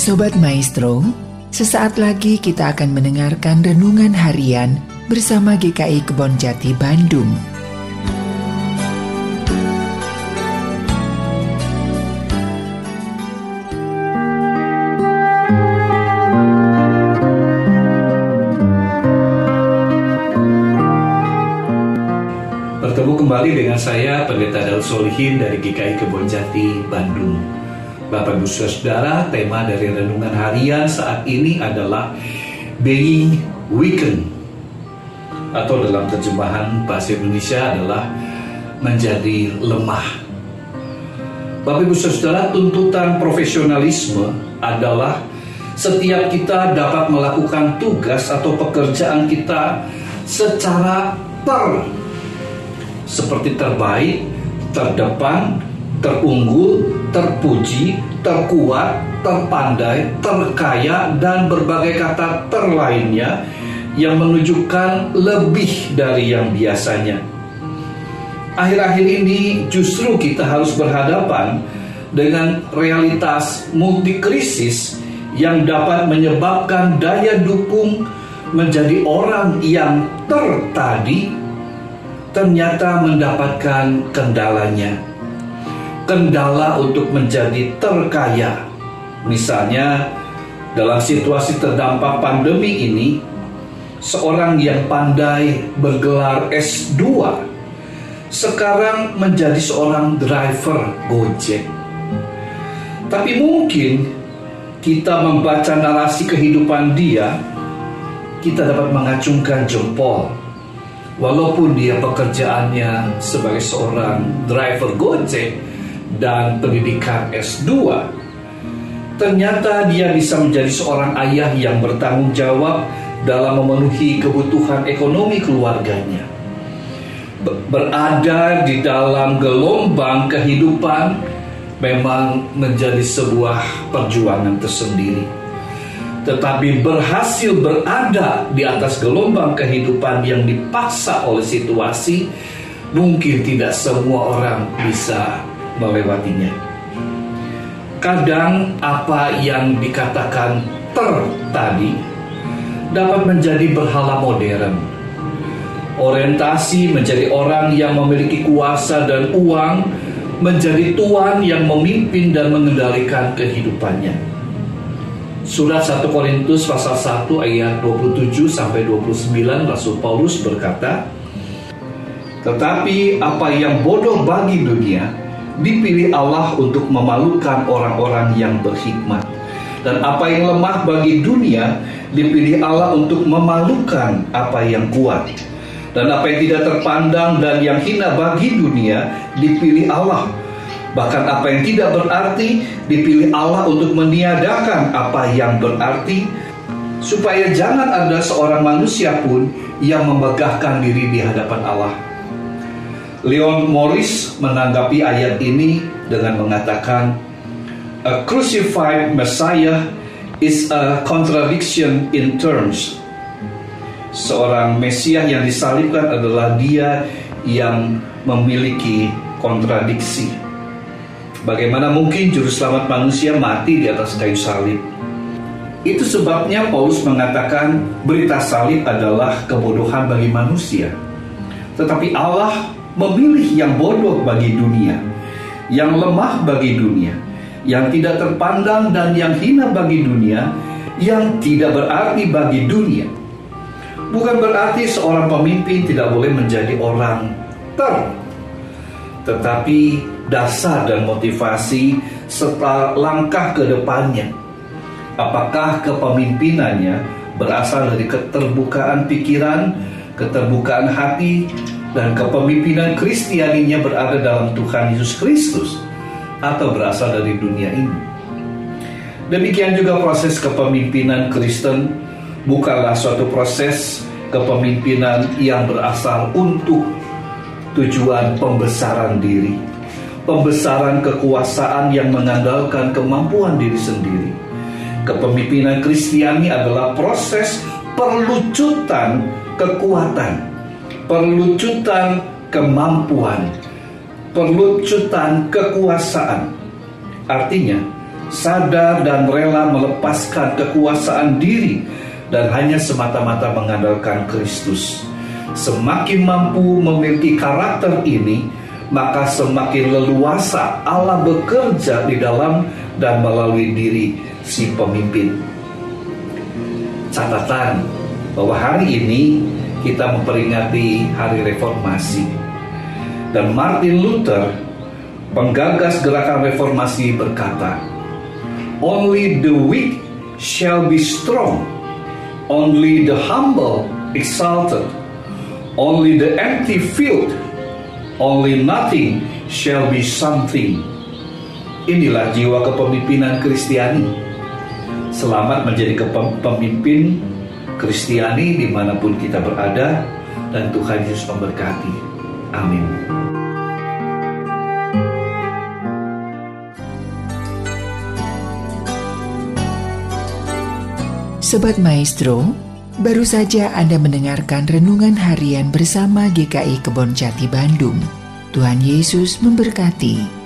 Sobat Maestro, sesaat lagi kita akan mendengarkan renungan harian bersama GKI Kebon Jati Bandung. Bertemu kembali dengan saya Pendeta Daud Solihin dari GKI Kebon Jati Bandung. Bapak Ibu Saudara, tema dari renungan harian saat ini adalah Being Weakened atau dalam terjemahan bahasa Indonesia adalah menjadi lemah. Bapak Ibu Saudara, tuntutan profesionalisme adalah setiap kita dapat melakukan tugas atau pekerjaan kita secara ter seperti terbaik, terdepan, terunggul, terpuji, terkuat, terpandai, terkaya, dan berbagai kata terlainnya yang menunjukkan lebih dari yang biasanya. Akhir-akhir ini justru kita harus berhadapan dengan realitas multikrisis yang dapat menyebabkan daya dukung menjadi orang yang tertadi ternyata mendapatkan kendalanya. Kendala untuk menjadi terkaya. Misalnya, dalam situasi terdampak pandemi ini, seorang yang pandai bergelar S2 sekarang menjadi seorang driver Gojek. Tapi mungkin kita membaca narasi kehidupan dia, kita dapat mengacungkan jempol walaupun dia pekerjaannya sebagai seorang driver Gojek dan pendidikan S2, ternyata dia bisa menjadi seorang ayah yang bertanggung jawab dalam memenuhi kebutuhan ekonomi keluarganya. Berada di dalam gelombang kehidupan memang menjadi sebuah perjuangan tersendiri tetapi berhasil berada di atas gelombang kehidupan yang dipaksa oleh situasi, mungkin tidak semua orang bisa melewatinya. Kadang apa yang dikatakan ter tadi dapat menjadi berhala modern. Orientasi menjadi orang yang memiliki kuasa dan uang, menjadi tuan yang memimpin dan mengendalikan kehidupannya Surat 1 Korintus pasal 1 ayat 27 sampai 29 Rasul Paulus berkata, "Tetapi apa yang bodoh bagi dunia dipilih Allah untuk memalukan orang-orang yang berhikmat, dan apa yang lemah bagi dunia dipilih Allah untuk memalukan apa yang kuat." Dan apa yang tidak terpandang dan yang hina bagi dunia dipilih Allah Bahkan apa yang tidak berarti dipilih Allah untuk meniadakan apa yang berarti supaya jangan ada seorang manusia pun yang membegahkan diri di hadapan Allah. Leon Morris menanggapi ayat ini dengan mengatakan A crucified Messiah is a contradiction in terms. Seorang Mesias yang disalibkan adalah dia yang memiliki kontradiksi. Bagaimana mungkin juru selamat manusia mati di atas kayu salib? Itu sebabnya Paulus mengatakan berita salib adalah kebodohan bagi manusia. Tetapi Allah memilih yang bodoh bagi dunia, yang lemah bagi dunia, yang tidak terpandang dan yang hina bagi dunia, yang tidak berarti bagi dunia. Bukan berarti seorang pemimpin tidak boleh menjadi orang ter, tetapi dasar dan motivasi serta langkah ke depannya. Apakah kepemimpinannya berasal dari keterbukaan pikiran, keterbukaan hati, dan kepemimpinan Kristianinya berada dalam Tuhan Yesus Kristus atau berasal dari dunia ini. Demikian juga proses kepemimpinan Kristen bukanlah suatu proses kepemimpinan yang berasal untuk tujuan pembesaran diri pembesaran kekuasaan yang mengandalkan kemampuan diri sendiri. Kepemimpinan Kristiani adalah proses perlucutan kekuatan, perlucutan kemampuan, perlucutan kekuasaan. Artinya, sadar dan rela melepaskan kekuasaan diri dan hanya semata-mata mengandalkan Kristus. Semakin mampu memiliki karakter ini, maka semakin leluasa Allah bekerja di dalam dan melalui diri si pemimpin. Catatan bahwa hari ini kita memperingati hari reformasi. Dan Martin Luther, penggagas gerakan reformasi berkata, Only the weak shall be strong, only the humble exalted, only the empty filled, only nothing shall be something. Inilah jiwa kepemimpinan Kristiani. Selamat menjadi kepemimpin Kristiani di mana pun kita berada dan Tuhan Yesus memberkati. Amin. Sobat Maestro, baru saja Anda mendengarkan renungan harian bersama GKI Kebon Jati Bandung. Tuhan Yesus memberkati.